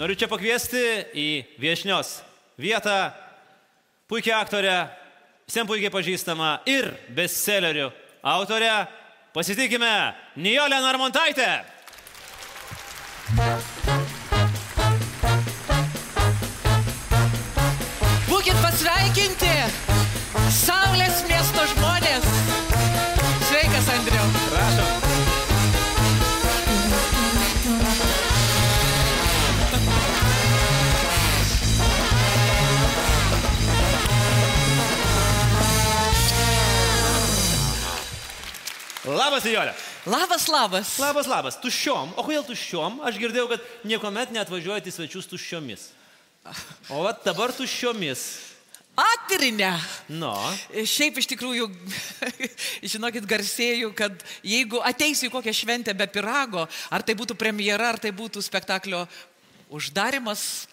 Noriu čia pakviesti į viešnios vietą puikia aktorė, visiems puikiai pažįstama ir bestsellerių autorė. Pasitikime Nijolę Narmontaitę. Būkit Labas, Nijolė. Labas, labas. Labas, labas. Tuščiom. O kodėl tuščiom? Aš girdėjau, kad niekuomet neatvažiuojate į svečius tuščiomis. O vat dabar tuščiomis. Atirinę. Nu. Šiaip iš tikrųjų, žinokit, garsėjau, kad jeigu ateisiu į kokią šventę be pirago, ar tai būtų premjera, ar tai būtų spektaklio uždarimas,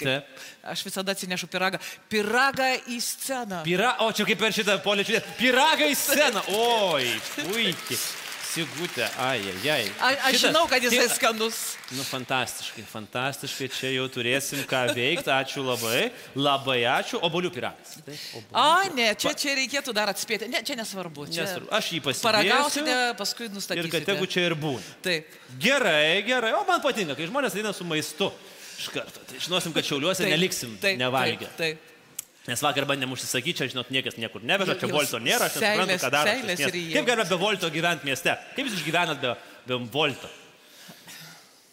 aš visada atsinešu piragą. Piragą į sceną. Pira... O čia kaip per šitą poličią. Piragai į sceną. Oi, puikiai. Sigutė, ai, ai, ai. A, aš žinau, kad jisai skanus. Nu, fantastiškai, fantastiškai. Čia jau turėsim ką veikti. Ačiū labai. Labai ačiū. Obolių piragas. A, ne, čia, čia reikėtų dar atspėti. Ne, čia nesvarbu. Čia Nesvarbu. Aš jį pasidarau. Paragausite, paskui Ir nustatysite. kad tegu čia ir būna. Taip. Gerai, gerai. O man patinka, kai žmonės eina su maistu. Iš karto. Tai žinosim, kad šiauliuose taip, neliksim nevalgę. Taip, taip. Nes vakar bandėm užsisakyti, čia, žinot, niekas niekur neveža, čia volto nėra, aš nesuprantu, seilės- ką daro. Kaip galima be volto gyventi mieste? Kaip jūs išgyvenat be, be volto?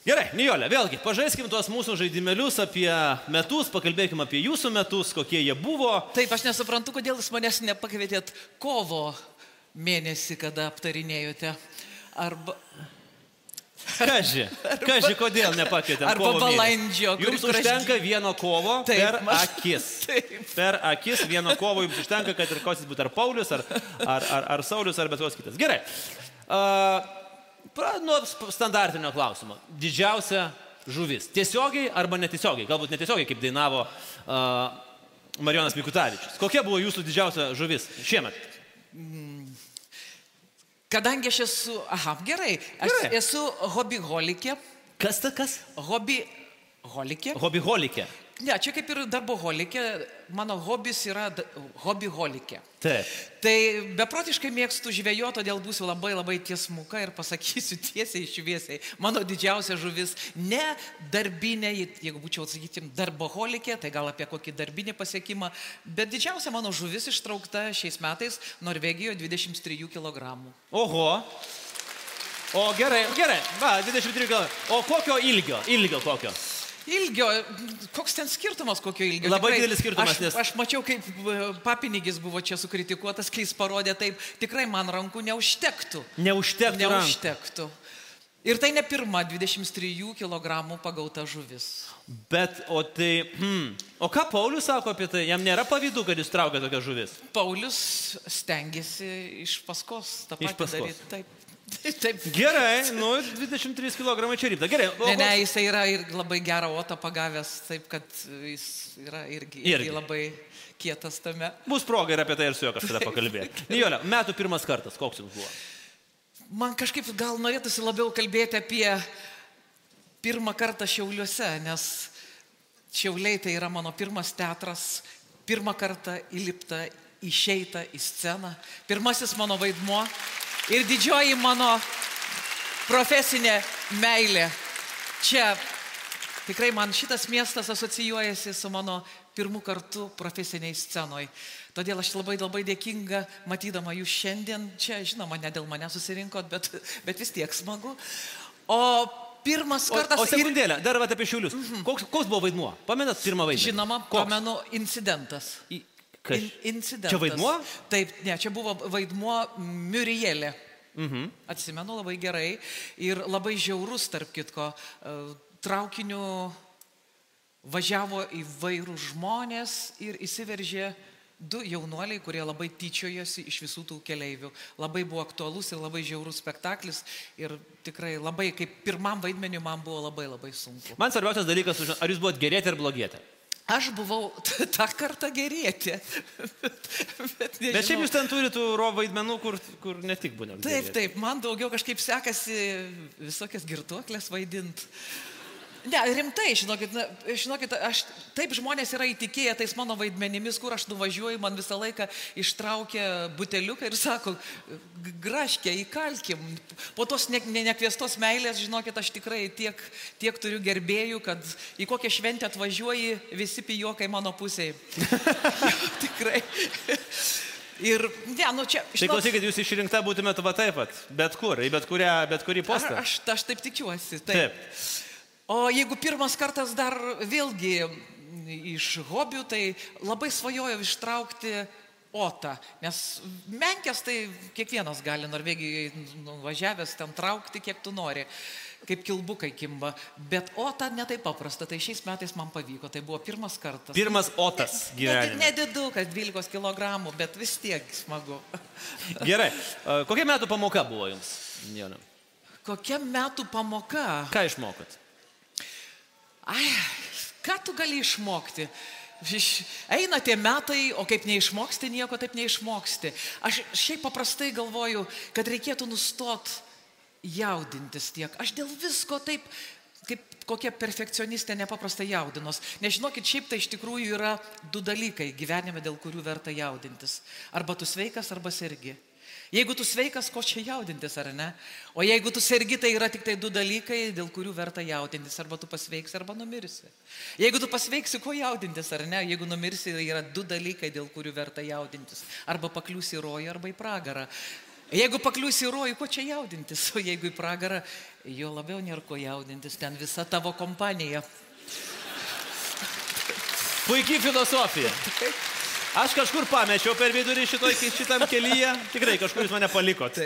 Gerai, Nijolė, vėlgi, pažaiskim tuos mūsų žaidimėlius apie metus, pakalbėkim apie jūsų metus, kokie jie buvo. Taip, aš nesuprantu, kodėl jūs manęs nepakvietėt kovo mėnesį, kada aptarinėjote. Arba, Kaži, kaži, kodėl nepakvietėm Arba balandžio, Jums užtenka vieno kovo Taip, per akis. Taip. Per akis vieno kovo jums užtenka, kad ir kosis būtų ar Paulius, ar, ar, ar, ar Saulis, ar bet koks kitas. Gerai. Uh, nuo standartinio klausimo. Didžiausia žuvis. Tiesiogiai arba netiesiogiai? Galbūt netiesiogiai, kaip dainavo uh, Marijonas Mikutavičius. Kokia buvo jūsų didžiausia žuvis šiemet? Kadangi aš esu, aha, gerai, aš Gerai. esu hobiholikė, Kas ta kas? hobiholikė. Hobiholikė. Ne, čia kaip ir darboholikė, mano hobis yra hobiholikė. Taip. Tai beprotiškai mėgstu žvėjoti, todėl būsiu labai labai tiesmuka ir pasakysiu tiesiai šviesiai. Mano didžiausia žuvis ne darbinė, jeigu būčiau, sakykim, darboholikė, tai gal apie kokį darbinį pasiekimą, bet didžiausia mano žuvis ištraukta šiais metais Norvegijoje 23 kg. Oho. O gerai, gerai. Va, 23 gal. O kokio ilgio? Ilgio kokio? Ilgio, koks ten skirtumas, kokio ilgio? Labai didelis skirtumas, aš, nes- Aš mačiau, kaip e, papinigis buvo čia sukritikuotas, kai jis parodė taip, tikrai man rankų neužtektų. Neužtektų. Neužtektų. Ir tai ne pirma 23 kg pagauta žuvis. Bet, o tai, hmm, o ką Paulius sako apie tai? Jam nėra pavydu, kad jūs traukia tokią žuvis. Paulius stengiasi iš paskos tą Iš patį paskos. daryti. Taip. Taip. Gerai, nu, 23 kg čia rypta. Gerai, o, Ne, ne, jisai yra ir labai gerą otą pagavęs, taip kad jis yra irgi, irgi. Irgi. labai kietas tame. bus proga ir apie tai ir su juo kažkada pakalbėti. Nijolė, metų pirmas kartas, koks jums buvo? Man kažkaip gal norėtųsi labiau kalbėti apie pirmą kartą Šiauliuose, nes Šiauliai tai yra mano pirmas teatras, pirmą kartą įlipta, išeita į sceną, pirmasis mano vaidmuo ir didžioji mano profesinė meilė. Čia tikrai man šitas miestas asocijuojasi su mano pirmų kartų profesiniai scenoj. Todėl aš labai labai dėkinga, matydama jūs šiandien čia, žinoma, ne dėl mane susirinkot, bet, bet vis tiek smagu. O pirmas O, kartas... o sekundėlę, dar apie šiulius. Koks, koks buvo vaidmuo? Pamenat pirmą vaidmenį? Žinoma, koks? pamenu incidentas. Į- Kas? In, incidentas. Čia vaidmuo? Taip, ne, čia buvo vaidmuo Murielė. Mhm. Atsimenu labai gerai ir labai žiaurus, tarp kitko, e, traukiniu važiavo įvairių žmonės ir įsiveržė du jaunuoliai, kurie labai tyčiojosi iš visų tų keleivių. Labai buvo aktualus ir labai žiaurus spektaklis ir tikrai labai, kaip pirmam vaidmeniu man buvo labai labai sunku. Man svarbiausias dalykas, ar jūs buvote gerėti ar blogėti. Aš buvau tą kartą gerėti. Bet, Bet šiaip jūs ten turite ro vaidmenų, kur, kur ne tik būna. Taip, taip, man daugiau kažkaip sekasi visokias girtuoklės vaidinti. Ne, rimtai, žinokit, na, žinokit, aš taip žmonės yra įtikėję tais mano vaidmenimis, kur aš nuvažiuoju, man visą laiką ištraukia buteliuką ir sako, graškė, įkalkim. Po tos ne, ne, nekviestos meilės, žinokit, aš tikrai tiek, tiek turiu gerbėjų, kad į kokią šventę atvažiuoji, visi pijokai mano pusėje. tikrai. Ir, ne, nu čia. Tai klausykit, jūs išrinkta būtumėte va taip pat, bet kur, į bet, kurią, bet kurį postą. Aš, aš, aš taip tikiuosi. Taip. taip. O jeigu pirmas kartas dar vėlgi iš hobių, tai labai svajojau ištraukti otą, nes menkės tai kiekvienas gali Norvegijoje nuvažiavęs ten traukti, kiek tu nori, kaip kilbukai kimba, bet otą netai paprasta, tai šiais metais man pavyko, tai buvo pirmas kartas. Pirmas otas gyvenime. Nedidukas, 12 kg, bet vis tiek smagu. Gerai, kokia metų pamoka buvo jums, Jonė? Kokia metų pamoka? Ką išmokot? Ai, ką tu gali išmokti? Eina tie metai, o kaip neišmoksti, nieko taip neišmoksti. Aš šiaip paprastai galvoju, kad reikėtų nustot jaudintis tiek. Aš dėl visko taip, kaip kokia perfekcionistė nepaprastai jaudinos. Nežinokit, šiaip tai iš tikrųjų yra du dalykai gyvenime, dėl kurių verta jaudintis. Arba tu sveikas, arba sergi. Jeigu tu sveikas, ko čia jaudintis, ar ne? O jeigu tu sergi, tai yra tik tai du dalykai, dėl kurių verta jaudintis. Arba tu pasveiksi, arba numirsi. Jeigu tu pasveiksi, ko jaudintis, ar ne? Jeigu numirsi, tai yra du dalykai, dėl kurių verta jaudintis. Arba pakliūsi į rojų, arba į pragarą. Jeigu pakliūsi į rojų, ko čia jaudintis? O jeigu į pragarą, jo labiau nėra ko jaudintis. Ten visa tavo kompanija. Puikiai filosofija. Taip. Aš kažkur pamečiau per vidurį šitoj, šitam kelyje. Tikrai kažkur jūs mane palikot.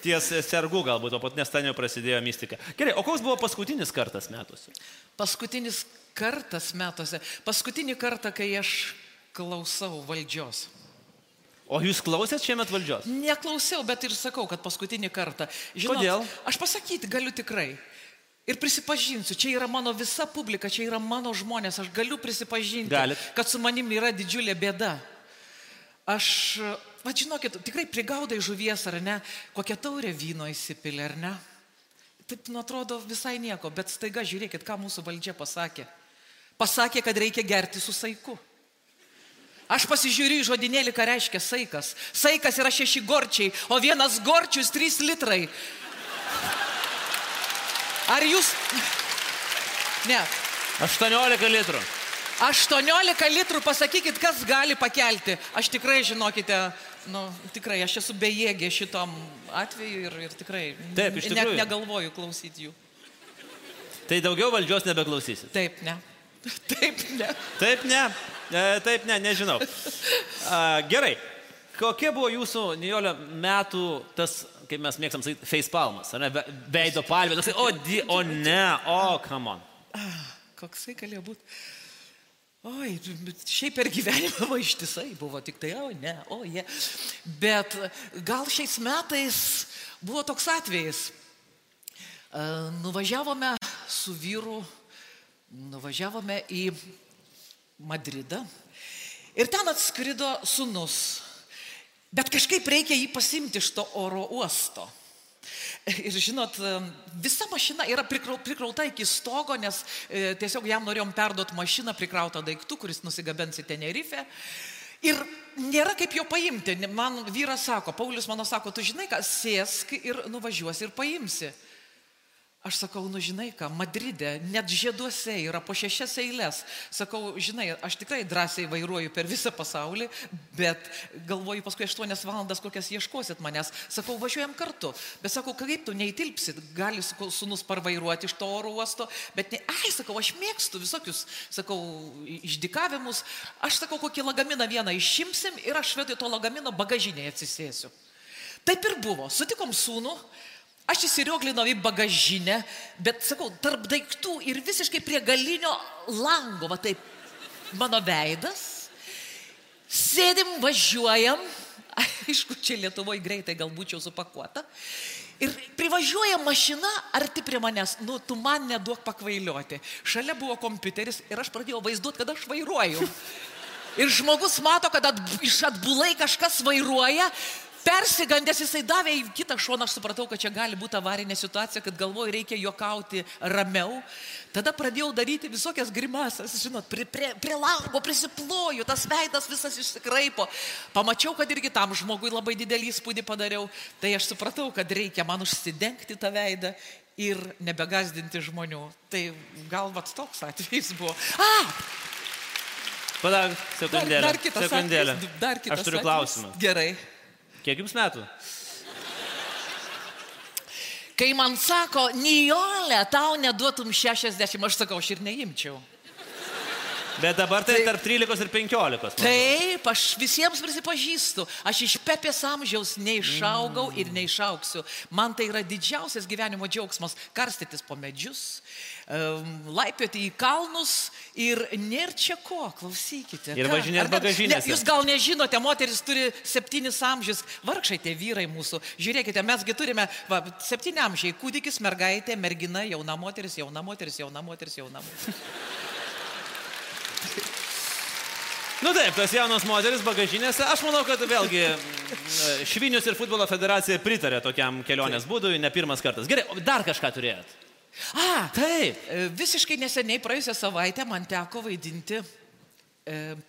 Ties sergu galbūt, o pat nes ten jau prasidėjo mistika. Gerai, o koks buvo paskutinis kartas metuose? Paskutinis kartas metuose. Paskutinį kartą, kai aš klausau valdžios. O jūs klausėt šiemet valdžios? Neklausiau, bet ir sakau, kad paskutinį kartą. Žinot, Kodėl? Aš pasakyti galiu tikrai. Ir prisipažinsiu, čia yra mano visa publika, čia yra mano žmonės, aš galiu prisipažinti, Galit. kad su manim yra didžiulė bėda. Aš, va žinokit, tikrai prigaudai žuvies ar ne, kokią taurę vyno įsipilė ar ne. Taip, nu atrodo, visai nieko, bet staiga žiūrėkit, ką mūsų valdžia pasakė. Pasakė, kad reikia gerti su saiku. Aš pasižiūriu į žodinėlį, ką reiškia saikas. Saikas yra šeši gorčiai, o vienas gorčius trys litrai. Ar jūs... Ne. 18 litrų. 18 litrų, pasakykit, kas gali pakelti. Aš tikrai, žinokite, nu, tikrai, aš esu bejėgė šitom atveju ir, ir tikrai Taip, net negalvoju klausyti jų. Tai daugiau valdžios nebeklausysit? Taip, ne. Taip, ne. Taip, ne. E, taip, ne, nežinau. A, gerai. Kokie buvo jūsų, Nijolė, metų tas kaip mes mėgstam sakyti, facepalmas, ne, veido palvė, toksai, o, di, o ne, o, come on. Ah, koksai galėjo būti. Oi, šiaip per gyvenimą ištisai buvo tik tai, o ne, o jie. Bet gal šiais metais buvo toks atvejis. Nuvažiavome su vyru, nuvažiavome į Madridą ir ten atskrido sunus Bet kažkaip reikia jį pasimti iš to oro uosto. Ir žinot, visa mašina yra prikrauta iki stogo, nes e, tiesiog jam norėjom perduoti mašiną prikrautą daiktų, kuris nusigabens į Tenerife. Ir nėra kaip jo paimti. Man vyras sako, Paulius mano sako, tu žinai ką, sėsk ir nuvažiuosi ir paimsi. Aš sakau, nu žinai ką, Madride, net žieduose yra po šešias eilės. Sakau, žinai, aš tikrai drąsiai vairuoju per visą pasaulį, bet galvoju, paskui aštuonias valandas kokias ieškosit manęs. Sakau, važiuojam kartu. Bet sakau, kaip tu neįtilpsit, gali sunus parvairuoti iš to oro uosto, bet ne, ai, sakau, aš mėgstu visokius, sakau, išdikavimus. Aš sakau, kokį lagaminą vieną išimsim ir aš vietoj to lagamino bagažinėje atsisėsiu. Taip ir buvo. Sutikom sūnų, Aš įsirioglinau į bagažinę, bet sakau, tarp daiktų ir visiškai prie galinio lango, va taip, mano veidas. Sėdim, važiuojam, aišku, čia Lietuvoje greitai gal būčiau supakuota. Ir privažiuoja mašina arti prie manęs, nu, tu man neduok pakvailioti. Šalia buvo kompiuteris ir aš pradėjau vaizduoti, kad aš vairuoju. Ir žmogus mato, kad at, iš atbulai kažkas vairuoja, persigandęs jisai davė į kitą šoną, aš supratau, kad čia gali būti avarinė situacija, kad galvoju, reikia juokauti ramiau. Tada pradėjau daryti visokias grimasas, žinot, prie, prie, prie lango prisiploju, tas veidas visas išsikraipo. Pamačiau, kad irgi tam žmogui labai didelį įspūdį padariau. Tai aš supratau, kad reikia man užsidengti tą veidą ir nebegazdinti žmonių. Tai gal vat toks atvejis buvo. A! Palauk, sekundėlę. Dar, dar kitas sekundėlę. Dar kitas Aš turiu klausimą. Gerai. Kiek jums metų? Kai man sako, Nijolė, tau neduotum 60, aš sakau, aš ir neimčiau. Bet dabar tai tarp 13 ir 15. Taip, aš visiems prisipažįstu, aš iš pepės amžiaus neišaugau ir neišauksiu. Man tai yra didžiausias gyvenimo džiaugsmas - karstytis po medžius, laipioti į kalnus ir nėra čia ko, klausykite. Ir ką? važinėt Ar ne- bagažinėse. Ne, jūs gal nežinote, moteris turi septynis amžius, vargšai tie vyrai mūsų. Žiūrėkite, mesgi turime va, septyni amžiai - kūdikis, mergaitė, mergina, jauna moteris, jauna moteris, jauna moteris, jauna moteris. Nu taip, tos jaunos moteris bagažinėse. Aš manau, kad vėlgi Švinius ir futbolo federacija pritarė tokiam kelionės būdui, ne pirmas kartas. Gerai, dar kažką turėjot? A, Taip. E, Visiškai neseniai praėjusią savaitę man teko vaidinti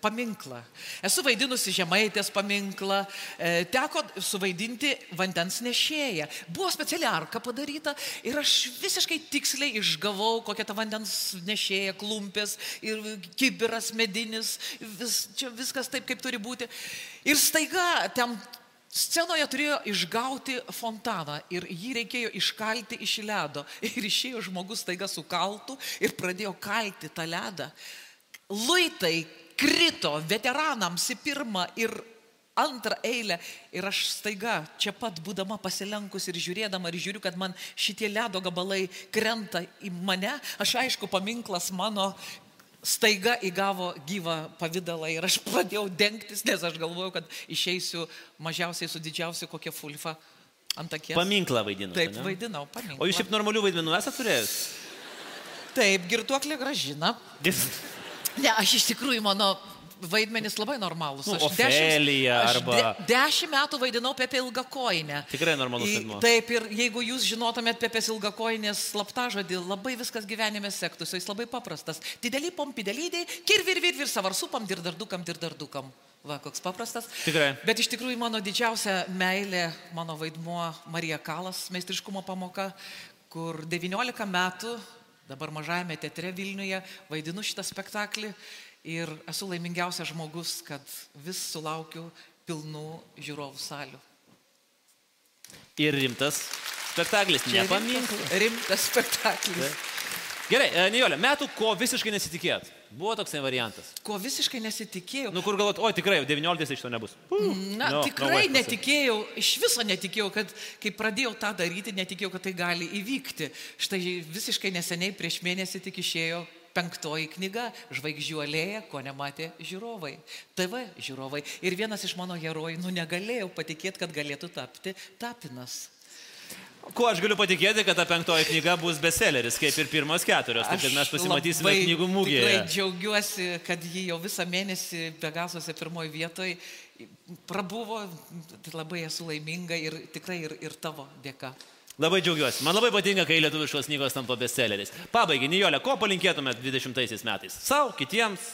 paminklą. Esu vaidinusi žemaitės paminklą, e, teko suvaidinti vandens nešėją. Buvo speciali arka padaryta ir aš visiškai tiksliai išgavau, kokia ta vandens nešėja, klumpės ir kibiras medinis, vis, čia viskas taip, kaip turi būti. Ir staiga ten Scenoje turėjo išgauti fontaną ir jį reikėjo iškalti iš ledo. Ir išėjo žmogus taiga su kaltu ir pradėjo kalti tą ledą. Luitai krito veteranams į pirmą ir antrą eilę ir aš staiga čia pat būdama pasilenkus ir žiūrėdama ir žiūriu, kad man šitie ledo gabalai krenta į mane, aš aišku, paminklas mano staiga įgavo gyvą pavydalą ir aš pradėjau dengtis, nes aš galvojau, kad išeisiu mažiausiai su didžiausiu kokia fulfa ant akies. Paminklą vaidinu. Taip, vaidinau, paminklą. O jūs šiaip normalių vaidmenų esate turėjęs? Taip, girtuoklė gražina. Ne, aš iš tikrųjų mano vaidmenys labai normalūs. Nu, Ofelija arba- de, dešimt metų vaidinau Pepe Ilgakoinę. Tikrai normalus vaidmuo. Taip, ir jeigu jūs žinotumėt Pepės Ilgakoinės slaptažodį, labai viskas gyvenime sektųsi, jis labai paprastas. Dideli pompidelydiai, kirvir vir vir savarsupam, dirdardukam, dirdardukam. Va, koks paprastas. Tikrai. Bet iš tikrųjų mano didžiausia meilė, mano vaidmuo Marija Kalas, meistriškumo pamoka, kur 19 metų, dabar mažajame teatre Vilniuje, vaidinu šitą spektaklį ir esu laimingiausias žmogus, kad vis sulaukiu pilnų žiūrovų salių. Ir rimtas spektaklis, ne paminklas. rimtas- Rimtas spektaklis. Gerai, e, Nijolė, metų, ko visiškai nesitikėt. Buvo toksai variantas. Ko visiškai nesitikėjau. Nu, kur galvot, o tikrai, jau 19 iš to nebus. Na, No, no tikrai way. netikėjau, iš viso netikėjau, kad kai pradėjau tą daryti, netikėjau, kad tai gali įvykti. Štai visiškai neseniai prieš mėnesį tik išėjo penktoji knyga Žvaigždžių alėja, ko nematė žiūrovai. TV žiūrovai. Ir vienas iš mano herojų, nu negalėjau patikėti, kad galėtų tapti tapinas. Kuo aš galiu patikėti, kad ta penktoji knyga bus bestselleris, kaip ir pirmos keturios, taip kad mes pasimatysime knygų Tikrai mūgėje. džiaugiuosi, kad ji jau visą mėnesį Pegasuose pirmoji vietoje prabuvo. Tai Labai esu laiminga ir tikrai ir, ir tavo dėka. Labai džiaugiuosi. Man labai patinka, kai lietuviškos knygos tampa bestselleriais. Pabaigai, Nijolė, ko palinkėtumėt 20 metais? Sau, kitiems?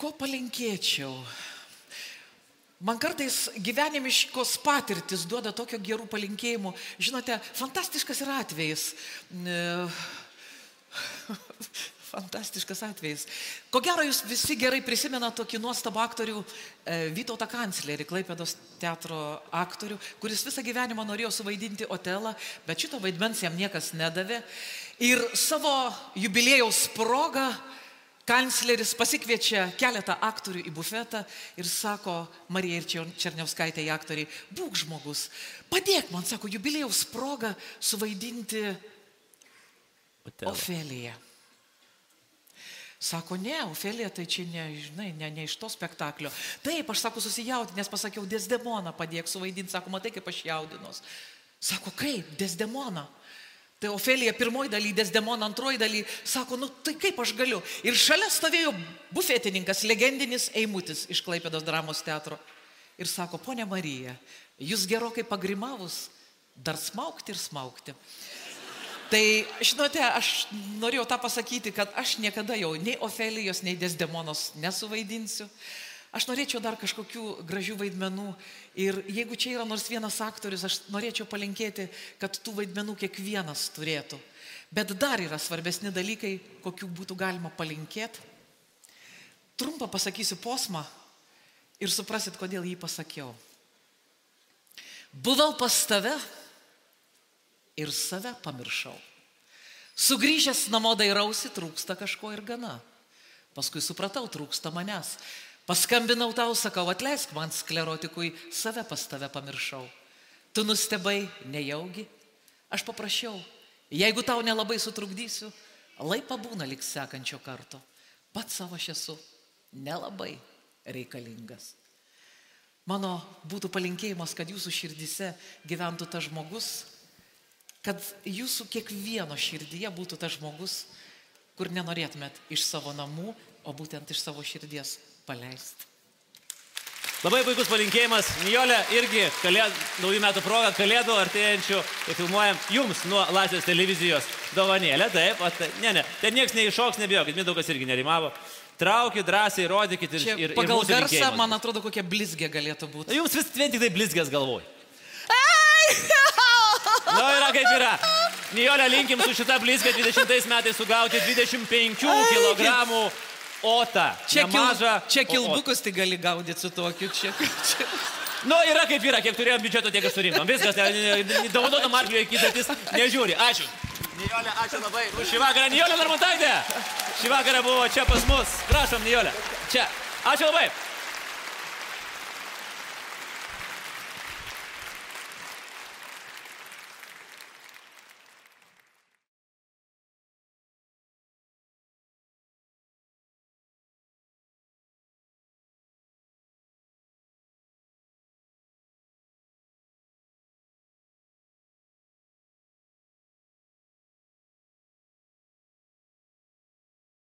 Ko palinkėčiau? Man kartais gyvenimiškos patirtis duoda tokio gerų palinkėjimų. Žinote, fantastiškas yra atvejis. Fantastiškas atvejis. Ko gero, jūs visi gerai prisimenate tokį nuostabų aktorių e, Vytautą kanclerį, Klaipėdos teatro aktorių, kuris visą gyvenimą norėjo suvaidinti Otelą, bet šito vaidmens jam niekas nedavė. Ir savo jubilėjaus progą kancleris pasikviečia keletą aktorių į bufetą ir sako Marija ir Čer- Černiauskaitė į aktoriai, būk žmogus, padėk man, sako, jubilėjaus progą suvaidinti Otelo. Ofeliją. Sako, ne, Ofelija, tai čia ne, žinai, ne, ne iš to spektaklio. Taip, aš sako, susijaudinęs, nes pasakiau, Desdemoną padėk suvaidinti, sako, matai, kaip aš jaudinos. Sako, kaip, Desdemona. Tai Ofelija pirmoji daly, Desdemona antroji daly, sako, nu tai kaip aš galiu. Ir šalia stovėjo bufetininkas, legendinis Eimutis iš Klaipėdos dramos teatro. ir sako, ponia Marija, jūs gerokai pagrimavus, dar smaukti ir smaukti. Tai, žinote, aš norėjau tą pasakyti, kad aš niekada jau nei Ofelijos, nei Desdemonos nesuvaidinsiu. Aš norėčiau dar kažkokių gražių vaidmenų ir jeigu čia yra nors vienas aktorius, aš norėčiau palinkėti, kad tų vaidmenų kiekvienas turėtų. Bet dar yra svarbesni dalykai, kokių būtų galima palinkėti. Trumpą pasakysiu posmą ir suprasit, kodėl jį pasakiau. Buvau pas tave ir save pamiršau. Sugrįžęs namo dairausi, trūksta kažko ir gana. Paskui supratau, trūksta manęs. Paskambinau tau, sakau, atleisk man sklerotikui, save pas tave pamiršau. Tu nustebai, nejaugi. Aš paprašiau, jeigu tau nelabai sutrukdysiu, lai pabūna lik sekančio karto. Pats savo aš esu nelabai reikalingas. Mano būtų palinkėjimas, kad jūsų širdise gyventų tas žmogus, kad jūsų kiekvieno širdyje būtų tas žmogus, kur nenorėtumėt iš savo namų, o būtent iš savo širdies paleisti. Labai puikus palinkėjimas. Nijolė irgi kalėd, naujų metų progą, kalėdų artėjančių, filmuojam jums nuo Latvijos televizijos dovanėlę. Taip, at, ne, ne, ten niekas neiššoks, nebijokit, Mindaugas irgi nerimavo. Traukit, drąsiai, rodykit ir, Čia ir, ir pagal garsą, man atrodo, kokia blizgė galėtų būti. Jums vis vien tik tai blizgės galvoj. Na, yra kaip yra. Nijolė, linkim su šita blizgė 20 metais sugauti 25 kg otą. Čia, kil, Nemažą čia o- kilbukus tai gali gaudyti su tokiu čia. čia. Nu, yra kaip yra, kiek turėjom biudžeto, tiek surinkom. Viskas, dovanodam arklio įkytatis, nežiūri. Ačiū. Nijolė, ačiū labai už šį vakarą. Nijolė Narmontaitė. Šį vakarą buvo čia pas mus. Prašom, Nijolė. Čia. Ačiū labai.